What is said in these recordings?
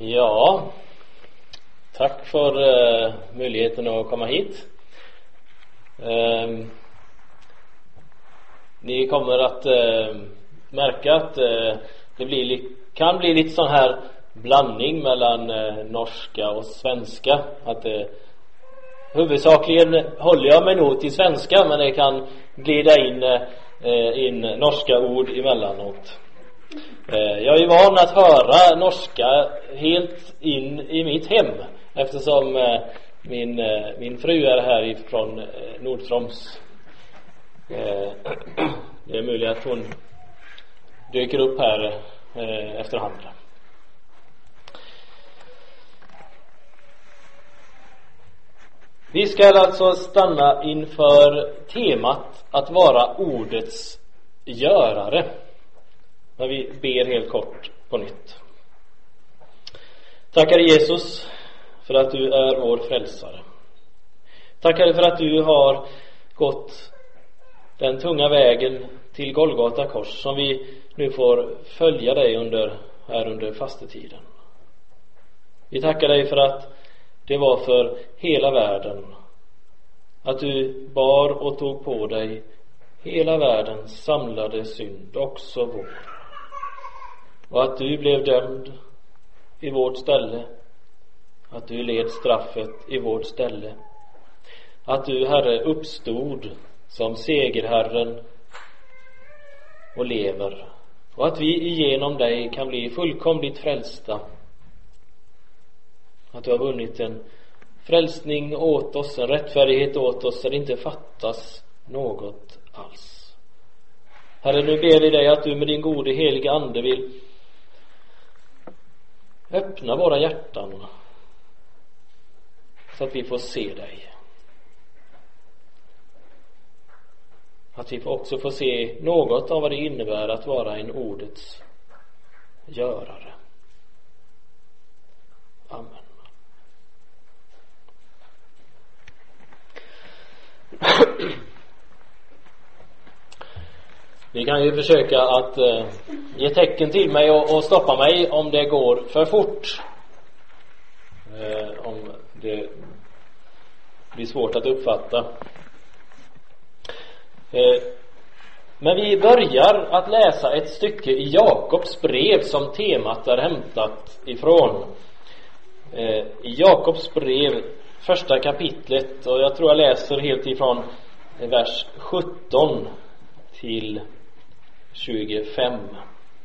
Ja, tack för eh, möjligheten att komma hit. Eh, ni kommer att eh, märka att eh, det blir li- kan bli lite sån här blandning mellan eh, norska och svenska. Att eh, huvudsakligen håller jag mig nog till svenska men det kan glida in, eh, eh in norska ord emellanåt. Eh, jag är van att höra norska helt in i mitt hem eftersom eh, min, eh, min fru är härifrån ifrån Nordtroms. Det är möjligt att hon dyker upp här efterhand. Vi ska alltså stanna inför temat att vara ordets görare. Men vi ber helt kort på nytt. Tackar Jesus för att du är vår frälsare. Tackar för att du har gått den tunga vägen till Golgata kors som vi nu får följa dig under, här under fastetiden. Vi tackar dig för att det var för hela världen. Att du bar och tog på dig hela världens samlade synd, också vår. Och att du blev dömd i vårt ställe. Att du led straffet i vårt ställe. Att du, Herre, uppstod som segerherren och lever. Och att vi igenom dig kan bli fullkomligt frälsta. Att du har vunnit en frälsning åt oss, en rättfärdighet åt oss där det inte fattas något alls. Herre, nu ber vi dig att du med din gode heliga Ande vill öppna våra hjärtan så att vi får se dig. Att vi också får se något av vad det innebär att vara en ordets görare. Amen. Ni kan ju försöka att eh, ge tecken till mig och, och stoppa mig om det går för fort. Eh, om det blir svårt att uppfatta. Eh, men vi börjar att läsa ett stycke i Jakobs brev som temat är hämtat ifrån. Eh, I Jakobs brev, första kapitlet, och jag tror jag läser helt ifrån vers 17 till 25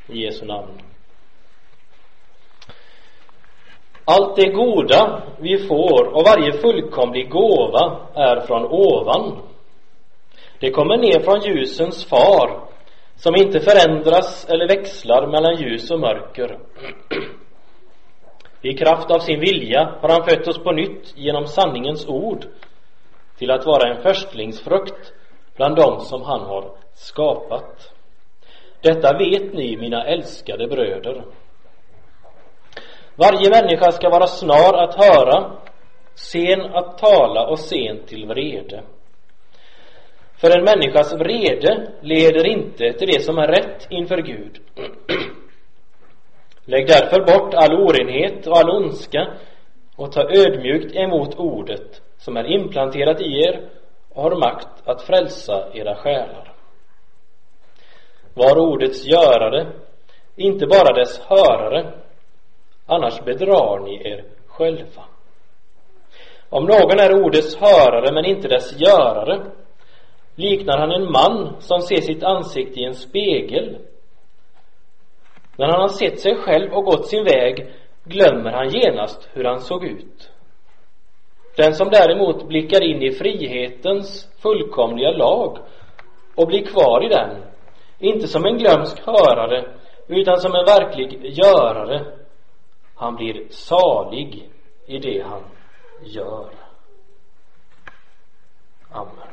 i Jesu namn. Allt det goda vi får och varje fullkomlig gåva är från ovan. Det kommer ner från ljusens far som inte förändras eller växlar mellan ljus och mörker. I kraft av sin vilja har han fött oss på nytt genom sanningens ord till att vara en förstlingsfrukt bland dem som han har skapat. Detta vet ni, mina älskade bröder. Varje människa ska vara snar att höra, sen att tala och sen till vrede. För en människas vrede leder inte till det som är rätt inför Gud. Lägg därför bort all orenhet och all ondska och ta ödmjukt emot ordet som är implanterat i er och har makt att frälsa era själar. Var ordets görare, inte bara dess hörare, annars bedrar ni er själva. Om någon är ordets hörare men inte dess görare liknar han en man som ser sitt ansikte i en spegel. När han har sett sig själv och gått sin väg glömmer han genast hur han såg ut. Den som däremot blickar in i frihetens fullkomliga lag och blir kvar i den, inte som en glömsk hörare utan som en verklig görare, han blir salig i det han gör. Amen.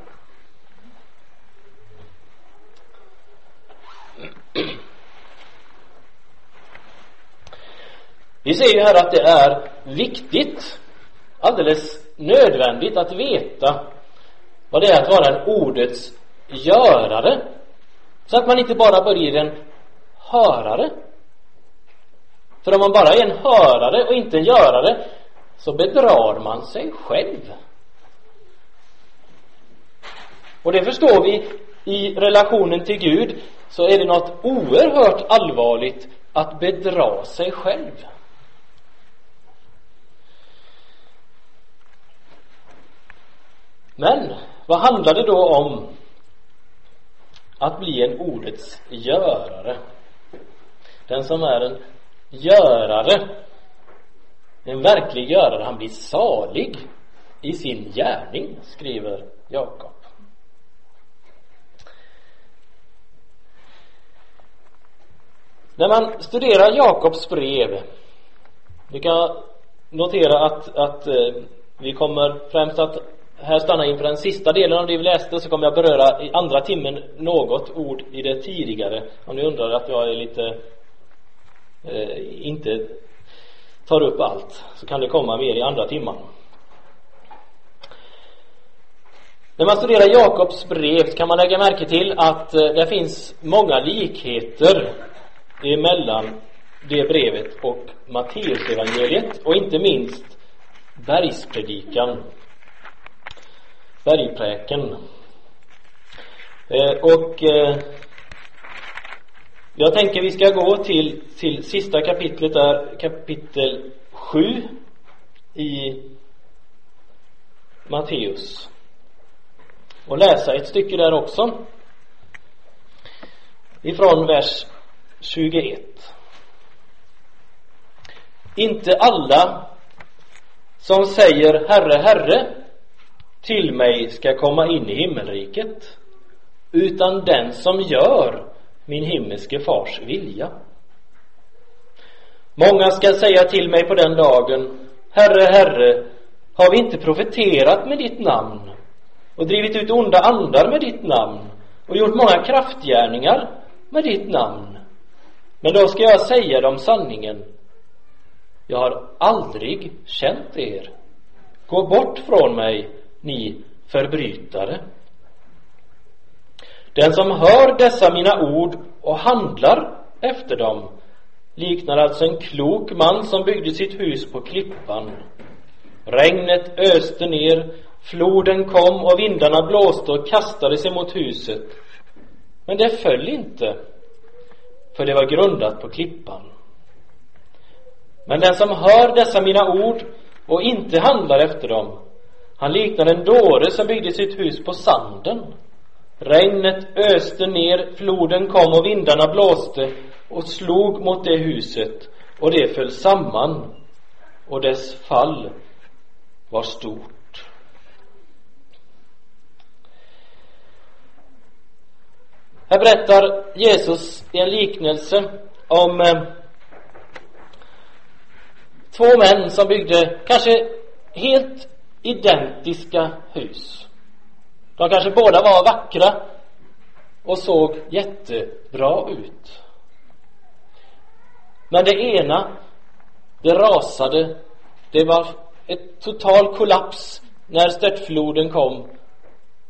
Vi ser ju här att det är viktigt, alldeles nödvändigt att veta vad det är att vara en ordets görare. Så att man inte bara blir en hörare. För om man bara är en hörare och inte en görare så bedrar man sig själv. Och det förstår vi i relationen till Gud så är det något oerhört allvarligt att bedra sig själv. Men vad handlar det då om att bli en ordets görare? Den som är en görare, en verklig görare, han blir salig i sin gärning, skriver Jakob. När man studerar Jakobs brev vi kan notera att, att eh, vi kommer främst att här stanna inför den sista delen av det vi läste så kommer jag beröra i andra timmen något ord i det tidigare. Om ni undrar att jag är lite eh, inte tar upp allt så kan det komma mer i andra timman när man studerar Jakobs brev kan man lägga märke till att eh, det finns många likheter emellan det brevet och Matteusevangeliet och inte minst bergspredikan bergpräken. Eh, och eh, jag tänker vi ska gå till, till sista kapitlet där, kapitel 7 i Matteus. Och läsa ett stycke där också. Ifrån vers 21 inte alla som säger Herre, Herre till mig ska komma in i himmelriket. Utan den som gör min himmelske fars vilja. Många ska säga till mig på den dagen Herre, Herre, har vi inte profeterat med ditt namn och drivit ut onda andar med ditt namn och gjort många kraftgärningar med ditt namn? Men då ska jag säga dem sanningen. Jag har aldrig känt er. Gå bort från mig ni förbrytare. Den som hör dessa mina ord och handlar efter dem liknar alltså en klok man som byggde sitt hus på klippan. Regnet öste ner, floden kom och vindarna blåste och kastade sig mot huset. Men det föll inte, för det var grundat på klippan. Men den som hör dessa mina ord och inte handlar efter dem han liknar en dåre som byggde sitt hus på sanden. Regnet öste ner, floden kom och vindarna blåste och slog mot det huset och det föll samman och dess fall var stort. Här berättar Jesus i en liknelse om eh, två män som byggde kanske helt identiska hus. De kanske båda var vackra och såg jättebra ut. Men det ena, det rasade. Det var ett total kollaps när störtfloden kom.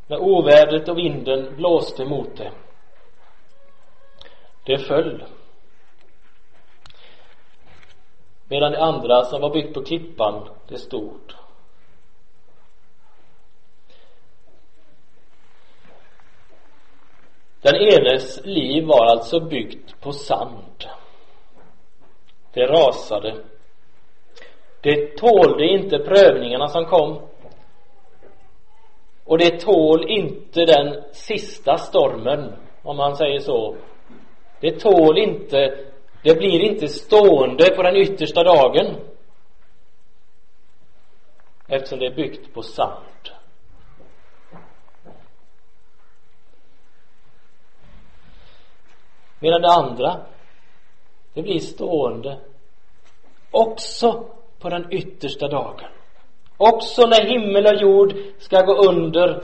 När ovädret och vinden blåste mot det. Det föll. Medan det andra som var byggt på klippan, det stod. Den enes liv var alltså byggt på sand. Det rasade. Det tålde inte prövningarna som kom. Och det tål inte den sista stormen, om man säger så. Det tål inte, det blir inte stående på den yttersta dagen. Eftersom det är byggt på sand. Medan det andra, det blir stående också på den yttersta dagen. Också när himmel och jord ska gå under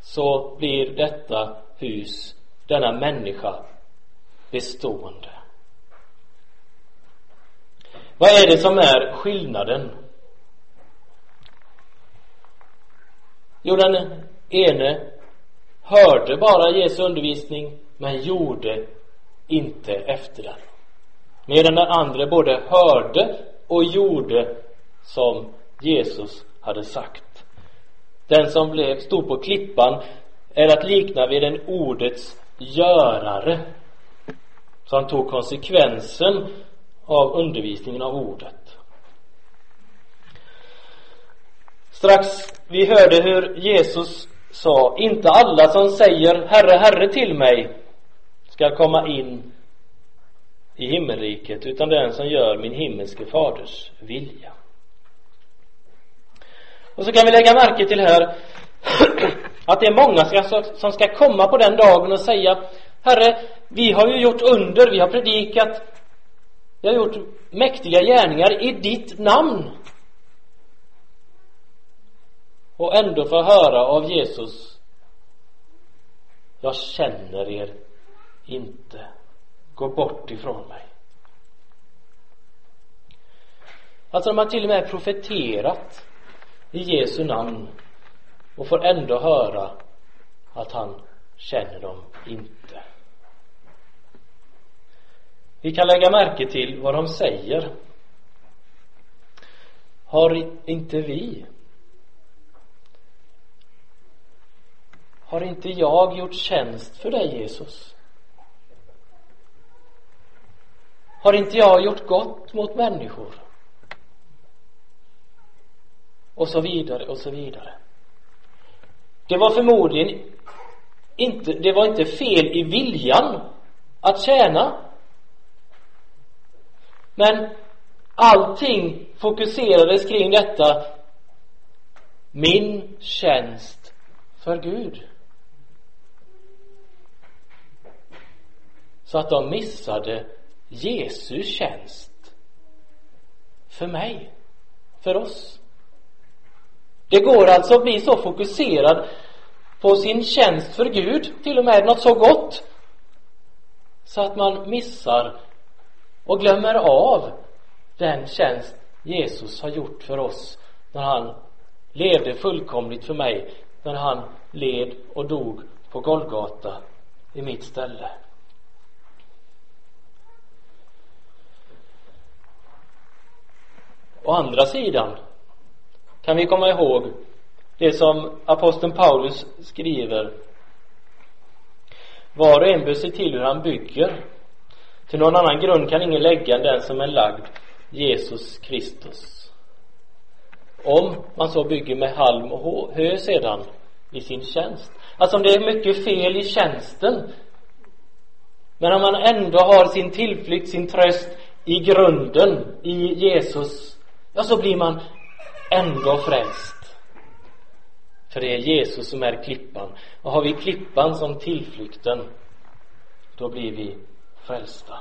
så blir detta hus, denna människa bestående. Vad är det som är skillnaden? Jo, den ene hörde bara Jesu undervisning men gjorde inte efter den. medan den andra både hörde och gjorde som Jesus hade sagt. Den som blev, stod på klippan är att likna vid en ordets görare som tog konsekvensen av undervisningen av ordet. Strax vi hörde hur Jesus sa, inte alla som säger Herre, Herre till mig ska komma in i himmelriket, utan den som gör min himmelske faders vilja. Och så kan vi lägga märke till här att det är många som ska komma på den dagen och säga Herre, vi har ju gjort under, vi har predikat, vi har gjort mäktiga gärningar i ditt namn. Och ändå få höra av Jesus Jag känner er inte. Gå bort ifrån mig. Alltså de har till och med profeterat i Jesu namn och får ändå höra att han känner dem inte. Vi kan lägga märke till vad de säger. Har inte vi Har inte jag gjort tjänst för dig Jesus? Har inte jag gjort gott mot människor? Och så vidare och så vidare. Det var förmodligen inte, det var inte fel i viljan att tjäna. Men allting fokuserades kring detta min tjänst för Gud. Så att de missade Jesu tjänst för mig, för oss. Det går alltså att bli så fokuserad på sin tjänst för Gud, till och med något så gott, så att man missar och glömmer av den tjänst Jesus har gjort för oss när han levde fullkomligt för mig, när han led och dog på Golgata i mitt ställe. Å andra sidan kan vi komma ihåg det som aposteln Paulus skriver? Var och en bör se till hur han bygger. Till någon annan grund kan ingen lägga än den som är lagd Jesus Kristus. Om man så bygger med halm och hö sedan i sin tjänst. Alltså om det är mycket fel i tjänsten men om man ändå har sin tillflykt, sin tröst i grunden, i Jesus ja, så blir man ändå frälst. För det är Jesus som är klippan. Och har vi klippan som tillflykten, då blir vi frälsta.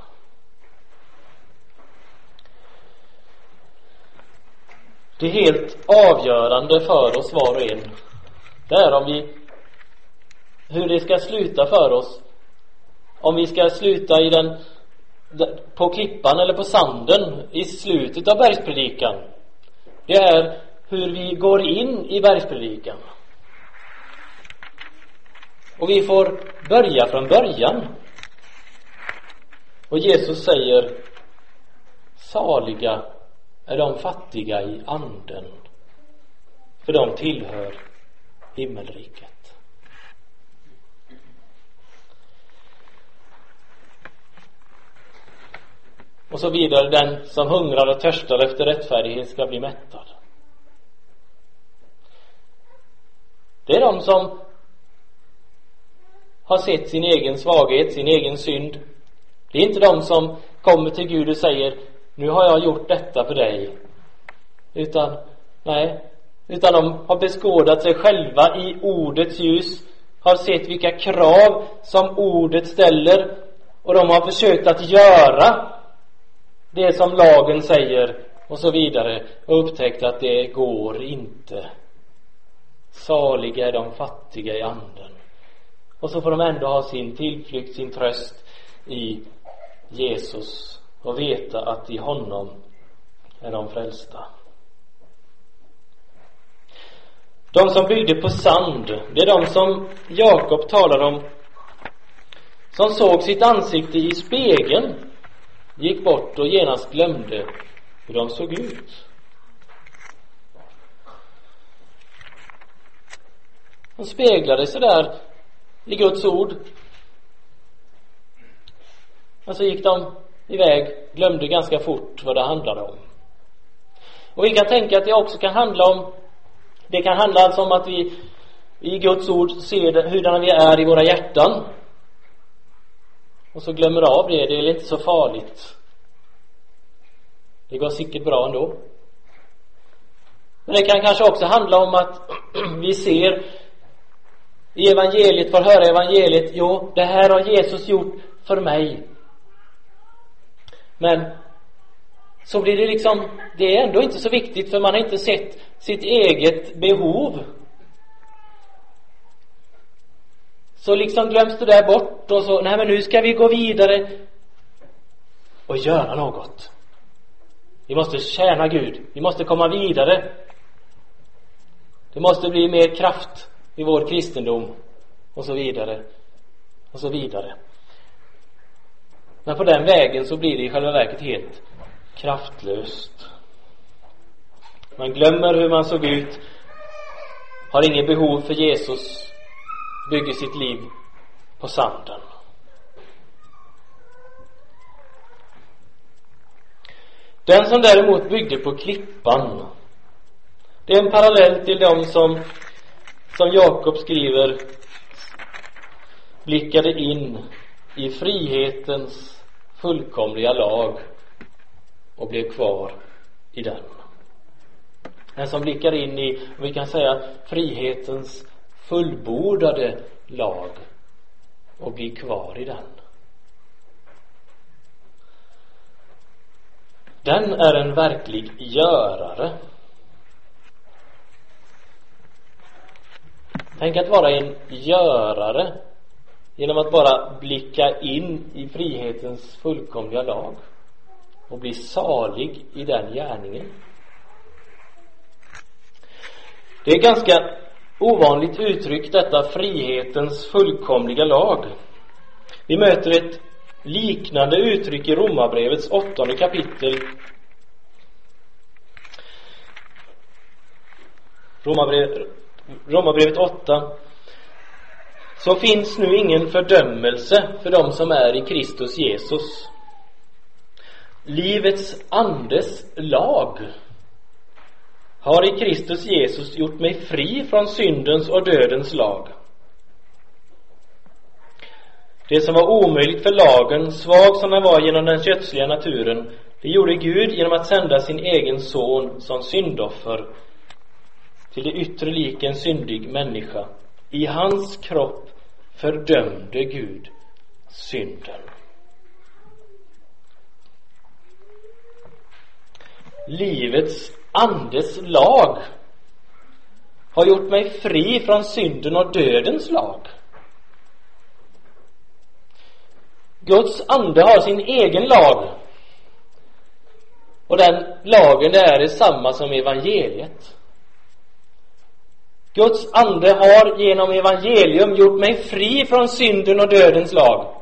Det helt avgörande för oss var och en. Det är om vi hur det ska sluta för oss. Om vi ska sluta i den på klippan eller på sanden i slutet av bergspredikan. Det är hur vi går in i bergspredikan. Och vi får börja från början. Och Jesus säger saliga är de fattiga i anden för de tillhör himmelriket. Och så vidare. Den som hungrar och törstar efter rättfärdighet ska bli mättad. Det är de som har sett sin egen svaghet, sin egen synd. Det är inte de som kommer till Gud och säger nu har jag gjort detta för dig. Utan, nej, utan de har beskådat sig själva i ordets ljus, har sett vilka krav som ordet ställer och de har försökt att göra det som lagen säger och så vidare och upptäckt att det går inte. Saliga är de fattiga i anden. Och så får de ändå ha sin tillflykt, sin tröst i Jesus och veta att i honom är de frälsta. De som byggde på sand, det är de som Jakob talar om som såg sitt ansikte i spegeln gick bort och genast glömde hur de såg ut. De speglade sig där i Guds ord. Och så gick de iväg, glömde ganska fort vad det handlade om. Och vi kan tänka att det också kan handla om det kan handla alltså om att vi i Guds ord ser hurdana vi är i våra hjärtan och så glömmer av det, det är inte så farligt. Det går säkert bra ändå. Men det kan kanske också handla om att vi ser i evangeliet, får höra evangeliet jo, det här har Jesus gjort för mig. Men så blir det liksom det är ändå inte så viktigt för man har inte sett sitt eget behov. Så liksom glöms det där bort och så, nej men nu ska vi gå vidare. Och göra något. Vi måste tjäna Gud. Vi måste komma vidare. Det måste bli mer kraft i vår kristendom. Och så vidare. Och så vidare. Men på den vägen så blir det i själva verket helt kraftlöst. Man glömmer hur man såg ut. Har inget behov för Jesus bygger sitt liv på sanden den som däremot byggde på klippan det är en parallell till de som som Jakob skriver blickade in i frihetens fullkomliga lag och blev kvar i den. Den som blickar in i, vi kan säga, frihetens fullbordade lag och bli kvar i den. Den är en verklig görare. Tänk att vara en görare genom att bara blicka in i frihetens fullkomliga lag och bli salig i den gärningen. Det är ganska ovanligt uttryck detta frihetens fullkomliga lag. Vi möter ett liknande uttryck i Romarbrevets åttonde kapitel. Romarbrev, Romarbrevet 8 så finns nu ingen fördömelse för dem som är i Kristus Jesus. Livets andes lag har i Kristus Jesus gjort mig fri från syndens och dödens lag. Det som var omöjligt för lagen, svag som den var genom den kötsliga naturen, det gjorde Gud genom att sända sin egen son som syndoffer till det yttre lik en syndig människa. I hans kropp fördömde Gud synden. Livets andes lag har gjort mig fri från synden och dödens lag. Guds ande har sin egen lag. Och den lagen det är detsamma som evangeliet. Guds ande har genom evangelium gjort mig fri från synden och dödens lag.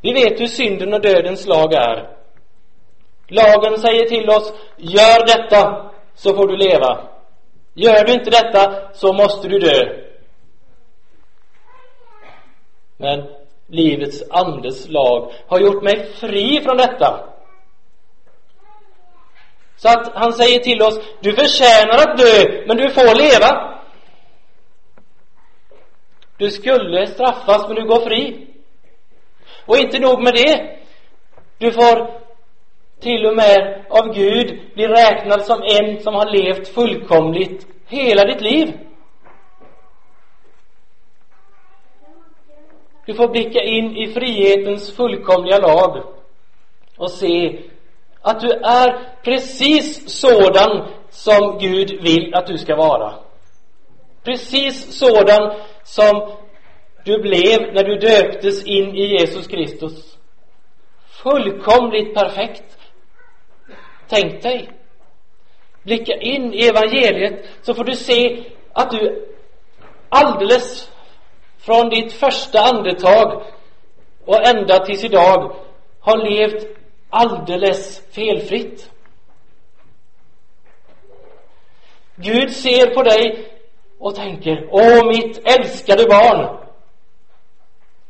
Vi vet hur synden och dödens lag är. Lagen säger till oss, gör detta så får du leva. Gör du inte detta så måste du dö. Men livets andes lag har gjort mig fri från detta. Så att han säger till oss, du förtjänar att dö, men du får leva. Du skulle straffas, men du går fri. Och inte nog med det. Du får till och med av Gud blir räknad som en som har levt fullkomligt hela ditt liv. Du får blicka in i frihetens fullkomliga lag och se att du är precis sådan som Gud vill att du ska vara. Precis sådan som du blev när du döptes in i Jesus Kristus. Fullkomligt perfekt. Tänk dig. Blicka in i evangeliet så får du se att du alldeles från ditt första andetag och ända tills idag har levt alldeles felfritt. Gud ser på dig och tänker, åh mitt älskade barn.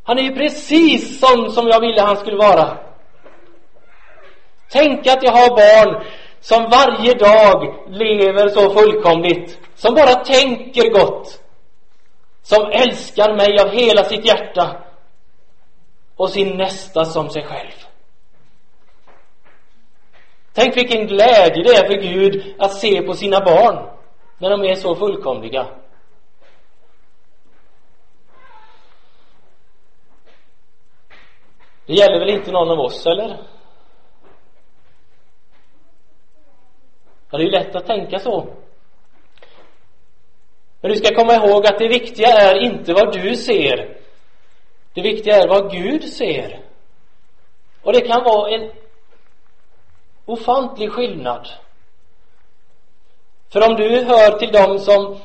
Han är ju precis sån som jag ville han skulle vara. Tänk att jag har barn som varje dag lever så fullkomligt, som bara tänker gott, som älskar mig av hela sitt hjärta och sin nästa som sig själv. Tänk vilken glädje det är för Gud att se på sina barn när de är så fullkomliga. Det gäller väl inte någon av oss, eller? Ja, det är ju lätt att tänka så. Men du ska komma ihåg att det viktiga är inte vad du ser. Det viktiga är vad Gud ser. Och det kan vara en ofantlig skillnad. För om du hör till dem som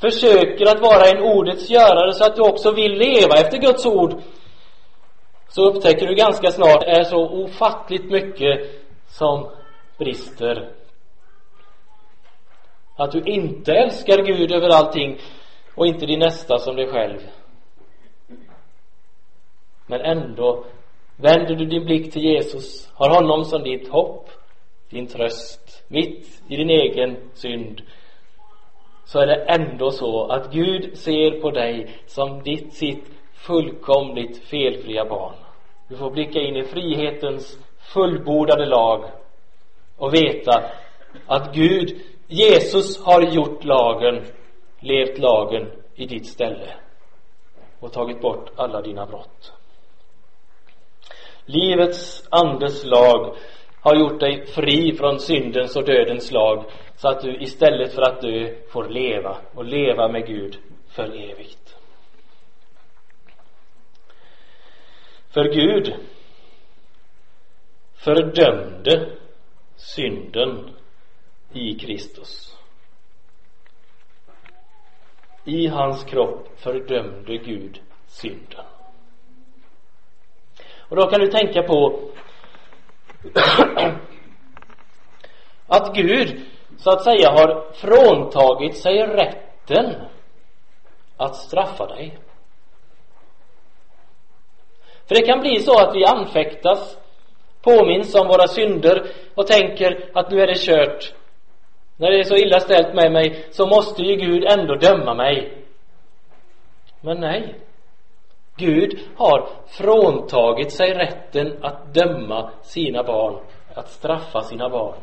försöker att vara en ordets görare så att du också vill leva efter Guds ord så upptäcker du ganska snart att det är så ofattligt mycket som brister. Att du inte älskar Gud över allting och inte din nästa som dig själv. Men ändå vänder du din blick till Jesus, har honom som ditt hopp, din tröst, mitt i din egen synd så är det ändå så att Gud ser på dig som ditt sitt fullkomligt felfria barn. Du får blicka in i frihetens fullbordade lag och veta att Gud, Jesus har gjort lagen, levt lagen i ditt ställe och tagit bort alla dina brott. Livets andes lag har gjort dig fri från syndens och dödens lag så att du istället för att dö får leva och leva med Gud för evigt. För Gud fördömde synden i Kristus. I hans kropp fördömde Gud synden. Och då kan du tänka på att Gud så att säga har fråntagit sig rätten att straffa dig. För det kan bli så att vi anfäktas, påminns om våra synder och tänker att nu är det kört. När det är så illa ställt med mig så måste ju Gud ändå döma mig. Men nej. Gud har fråntagit sig rätten att döma sina barn, att straffa sina barn.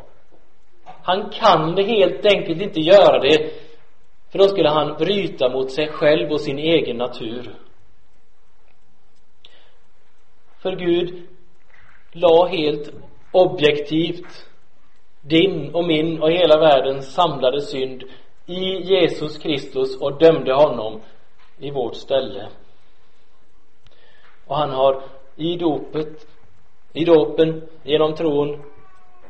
Han kan det helt enkelt inte göra det, för då skulle han bryta mot sig själv och sin egen natur. För Gud la helt objektivt din och min och hela världens samlade synd i Jesus Kristus och dömde honom i vårt ställe. Och han har i dopet, i dopen, genom tron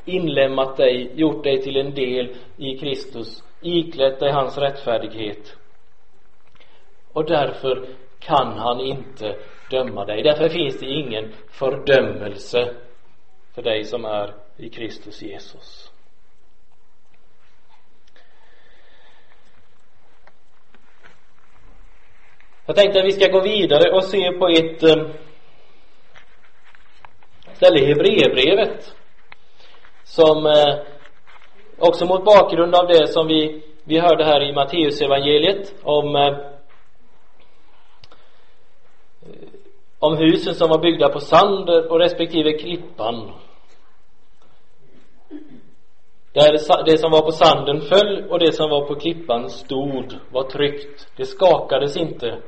inlemmat dig, gjort dig till en del i Kristus, iklätt dig hans rättfärdighet. Och därför kan han inte döma dig. Därför finns det ingen fördömelse för dig som är i Kristus Jesus. Jag tänkte att vi ska gå vidare och se på ett eh, ställe i Hebreerbrevet som eh, också mot bakgrund av det som vi, vi hörde här i Matteusevangeliet om eh, om husen som var byggda på sand och respektive klippan där det som var på sanden föll och det som var på klippan stod, var tryggt. Det skakades inte.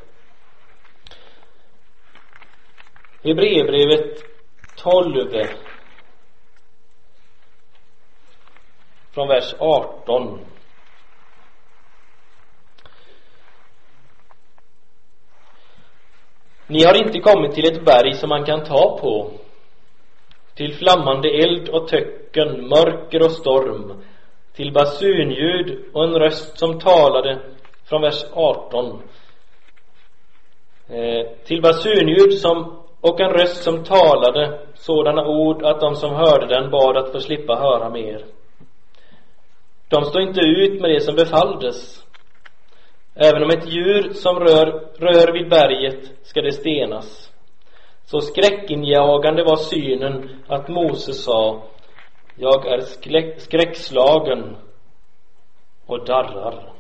Hebreerbrevet 12 från vers 18 Ni har inte kommit till ett berg som man kan ta på till flammande eld och töcken, mörker och storm till basunljud och en röst som talade från vers 18 eh, till basunljud som och en röst som talade sådana ord att de som hörde den bad att få slippa höra mer. De stod inte ut med det som befalldes. Även om ett djur som rör, rör vid berget ska det stenas. Så skräckinjagande var synen att Moses sa Jag är skräckslagen och darrar.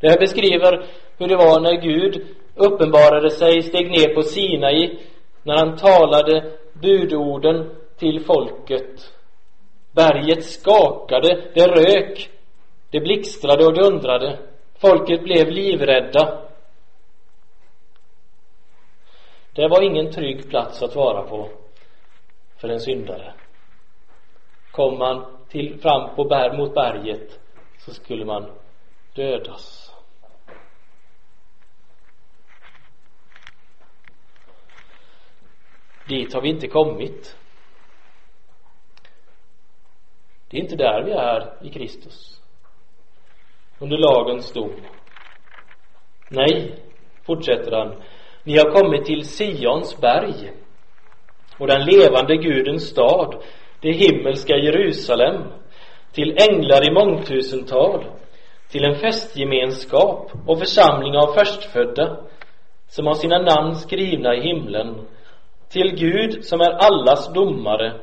Det här beskriver hur det var när Gud uppenbarade sig, steg ner på Sinai, när han talade budorden till folket. Berget skakade, det rök, det blixtrade och dundrade. Folket blev livrädda. Det var ingen trygg plats att vara på för en syndare. Kom man till, fram på berg, mot berget så skulle man dödas. Dit har vi inte kommit. Det är inte där vi är i Kristus. Under lagens dom. Nej, fortsätter han, ni har kommit till Sions berg och den levande Gudens stad, det himmelska Jerusalem, till änglar i mångtusental, till en festgemenskap och församling av förstfödda som har sina namn skrivna i himlen till Gud som är allas domare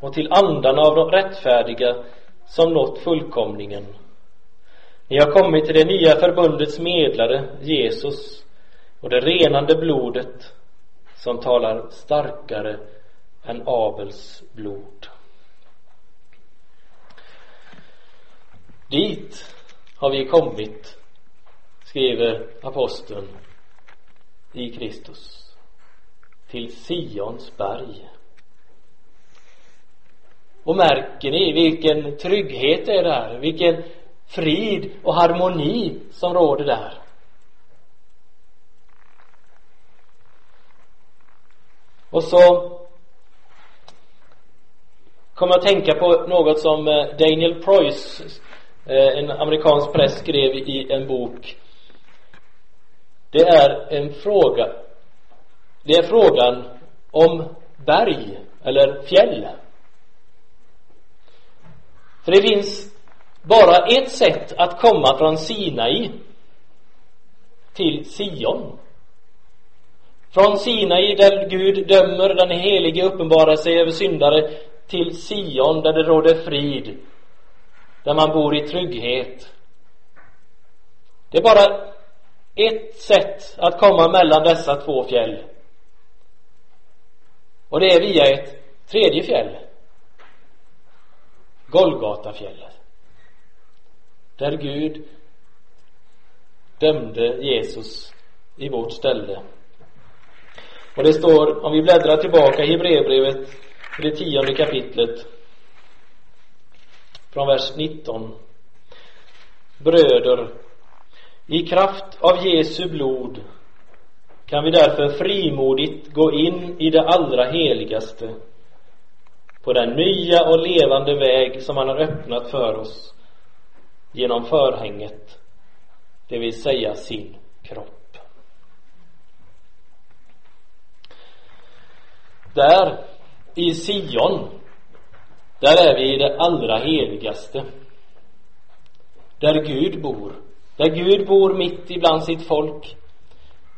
och till andarna av de rättfärdiga som nått fullkomningen. Ni har kommit till det nya förbundets medlare, Jesus, och det renande blodet som talar starkare än Abels blod. Dit har vi kommit, skriver aposteln i Kristus till Sions berg. Och märker ni vilken trygghet det är där, vilken frid och harmoni som råder där. Och så kommer jag att tänka på något som eh, Daniel Preuss, eh, en amerikansk präst, skrev i en bok. Det är en fråga det är frågan om berg eller fjäll. För det finns bara ett sätt att komma från Sinai till Sion. Från Sinai där Gud dömer, den helige uppenbarar sig över syndare till Sion där det råder frid. Där man bor i trygghet. Det är bara ett sätt att komma mellan dessa två fjäll. Och det är via ett tredje fjäll. Golgatafjället. Där Gud dömde Jesus i vårt ställe. Och det står, om vi bläddrar tillbaka i Hebreerbrevet, i det tionde kapitlet, från vers 19. Bröder, i kraft av Jesu blod kan vi därför frimodigt gå in i det allra heligaste på den nya och levande väg som han har öppnat för oss genom förhänget, det vill säga sin kropp. Där, i Sion, där är vi i det allra heligaste. Där Gud bor. Där Gud bor mitt ibland sitt folk.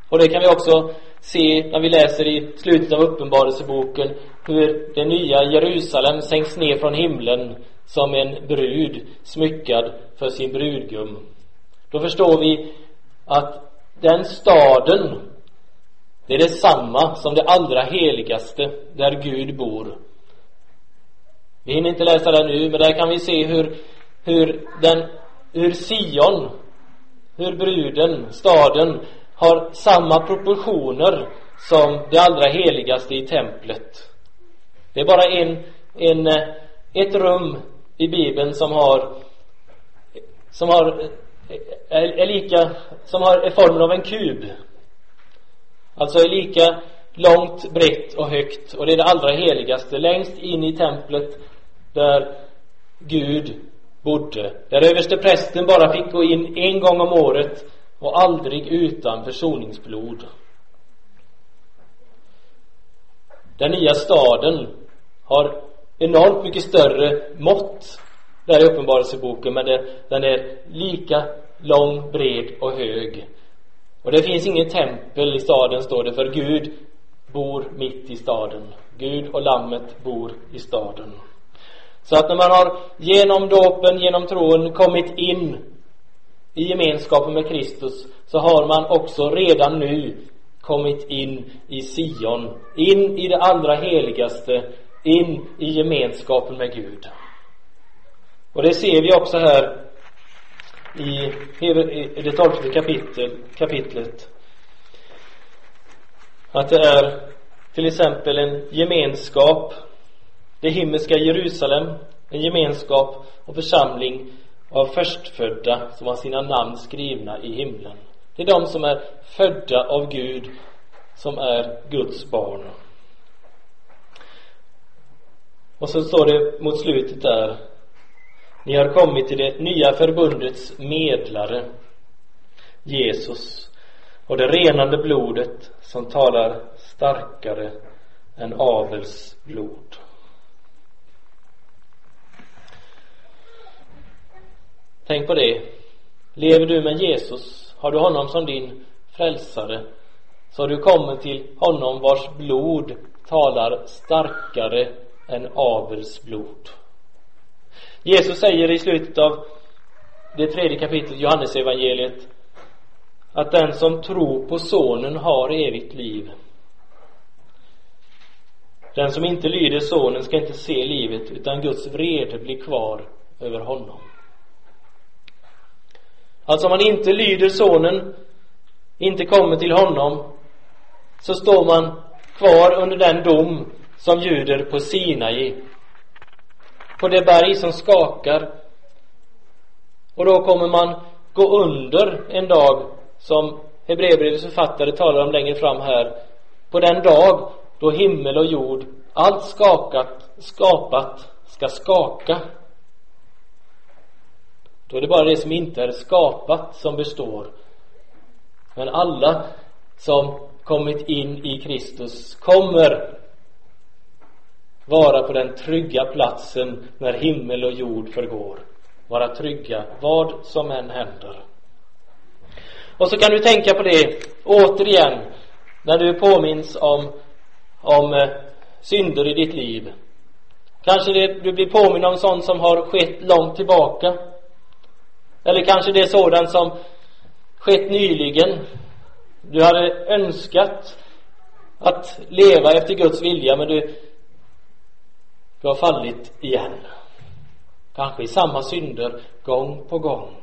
Och det kan vi också se när vi läser i slutet av Uppenbarelseboken hur det nya Jerusalem sänks ner från himlen som en brud smyckad för sin brudgum. Då förstår vi att den staden det är detsamma som det allra heligaste där Gud bor. Vi hinner inte läsa det nu, men där kan vi se hur, hur den, hur Sion, hur bruden, staden har samma proportioner som det allra heligaste i templet. Det är bara en, en, eh, ett rum i Bibeln som har som har eh, är, är lika som har är formen av en kub. Alltså är lika långt, brett och högt och det är det allra heligaste längst in i templet där Gud bodde. Där överste prästen bara fick gå in en gång om året och aldrig utan försoningsblod. Den nya staden har enormt mycket större mått där i Uppenbarelseboken men det, den är lika lång, bred och hög. Och det finns inget tempel i staden står det för Gud bor mitt i staden. Gud och lammet bor i staden. Så att när man har genom dåpen, genom tron kommit in i gemenskapen med Kristus så har man också redan nu kommit in i Sion, in i det allra heligaste, in i gemenskapen med Gud. Och det ser vi också här i, det tolfte kapitel, kapitlet. Att det är till exempel en gemenskap, det himmelska Jerusalem, en gemenskap och församling av förstfödda som har sina namn skrivna i himlen. Det är de som är födda av Gud, som är Guds barn. Och så står det mot slutet där ni har kommit till det nya förbundets medlare Jesus och det renande blodet som talar starkare än Avels blod. Tänk på det. Lever du med Jesus, har du honom som din frälsare, så har du kommit till honom vars blod talar starkare än Abels blod. Jesus säger i slutet av det tredje kapitlet Johannes evangeliet att den som tror på sonen har evigt liv. Den som inte lyder sonen ska inte se livet utan Guds vrede blir kvar över honom. Alltså om man inte lyder sonen, inte kommer till honom, så står man kvar under den dom som ljuder på Sinai. På det berg som skakar. Och då kommer man gå under en dag som Hebreerbrevets författare talar om längre fram här. På den dag då himmel och jord, allt skakat, skapat, ska skaka. Då är det bara det som inte är skapat som består. Men alla som kommit in i Kristus kommer vara på den trygga platsen när himmel och jord förgår. Vara trygga vad som än händer. Och så kan du tänka på det återigen när du påminns om, om eh, synder i ditt liv. Kanske det, du blir påminn om sånt som har skett långt tillbaka. Eller kanske det är sådant som skett nyligen. Du hade önskat att leva efter Guds vilja men du, du har fallit igen. Kanske i samma synder gång på gång.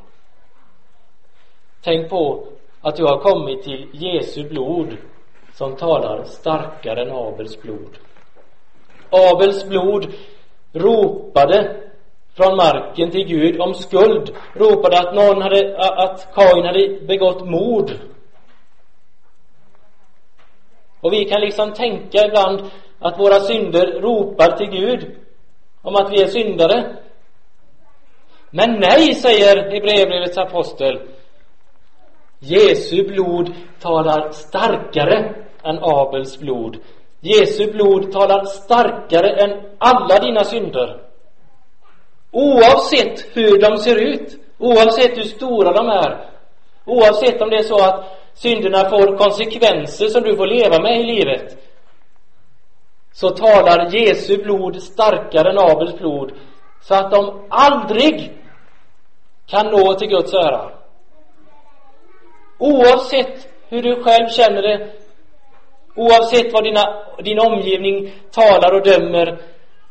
Tänk på att du har kommit till Jesu blod som talar starkare än Abels blod. Abels blod ropade från marken till Gud om skuld, ropade att någon hade, att Kain hade begått mord. Och vi kan liksom tänka ibland att våra synder ropar till Gud om att vi är syndare. Men nej, säger Hebreerbrevets apostel. Jesu blod talar starkare än Abels blod. Jesu blod talar starkare än alla dina synder. Oavsett hur de ser ut, oavsett hur stora de är, oavsett om det är så att synderna får konsekvenser som du får leva med i livet, så talar Jesu blod starkare än Abels blod, så att de aldrig kan nå till Guds öra. Oavsett hur du själv känner det, oavsett vad dina, din omgivning talar och dömer,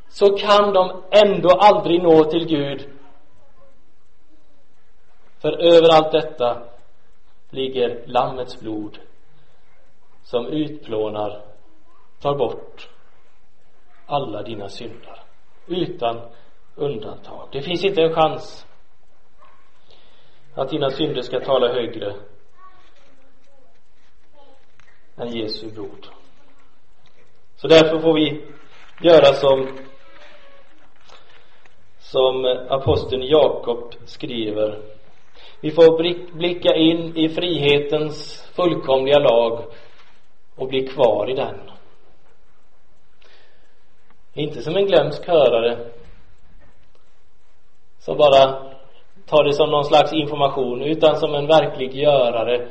så kan de ändå aldrig nå till Gud. För över allt detta ligger Lammets blod som utplånar, tar bort alla dina synder utan undantag. Det finns inte en chans att dina synder ska tala högre än Jesu blod. Så därför får vi göra som som aposteln Jakob skriver. Vi får blicka in i frihetens fullkomliga lag och bli kvar i den. inte som en glömsk hörare som bara tar det som någon slags information utan som en verklig görare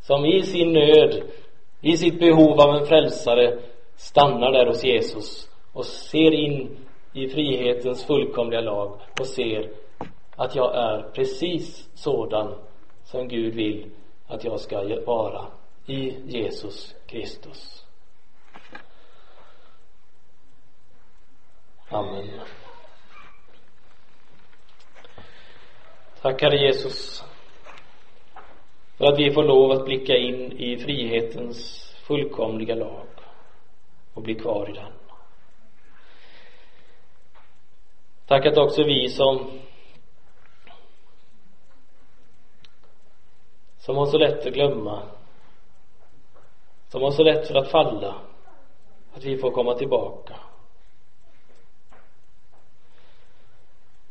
som i sin nöd i sitt behov av en frälsare stannar där hos Jesus och ser in i frihetens fullkomliga lag och ser att jag är precis sådan som Gud vill att jag ska vara i Jesus Kristus. Amen. Tack Herre Jesus för att vi får lov att blicka in i frihetens fullkomliga lag och bli kvar i den. Tack att också vi som som har så lätt att glömma som har så lätt för att falla att vi får komma tillbaka.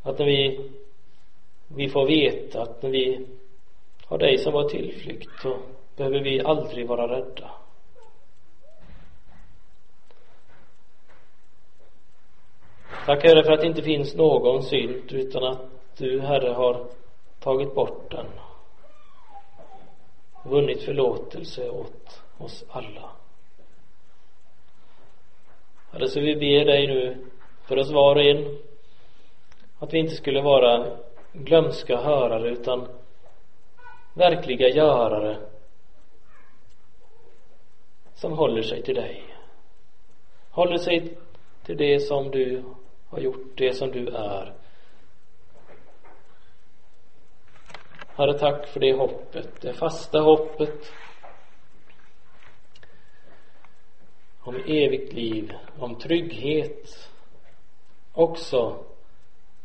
Att när vi vi får veta att när vi har dig som vår tillflykt så behöver vi aldrig vara rädda. Tack Herre för att det inte finns någon synd utan att du Herre har tagit bort den. Vunnit förlåtelse åt oss alla. Herre så vi ber dig nu för oss var och en att vi inte skulle vara glömska hörare utan verkliga görare som håller sig till dig. Håller sig till det som du har gjort, det som du är. Herre tack för det hoppet, det fasta hoppet om evigt liv, om trygghet också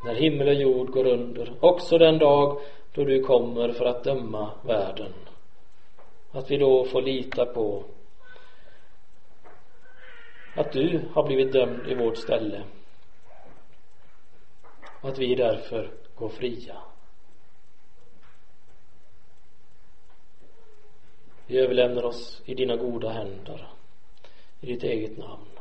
när himmel och jord går under också den dag då du kommer för att döma världen. Att vi då får lita på att du har blivit dömd i vårt ställe och att vi därför går fria. Vi överlämnar oss i dina goda händer i ditt eget namn.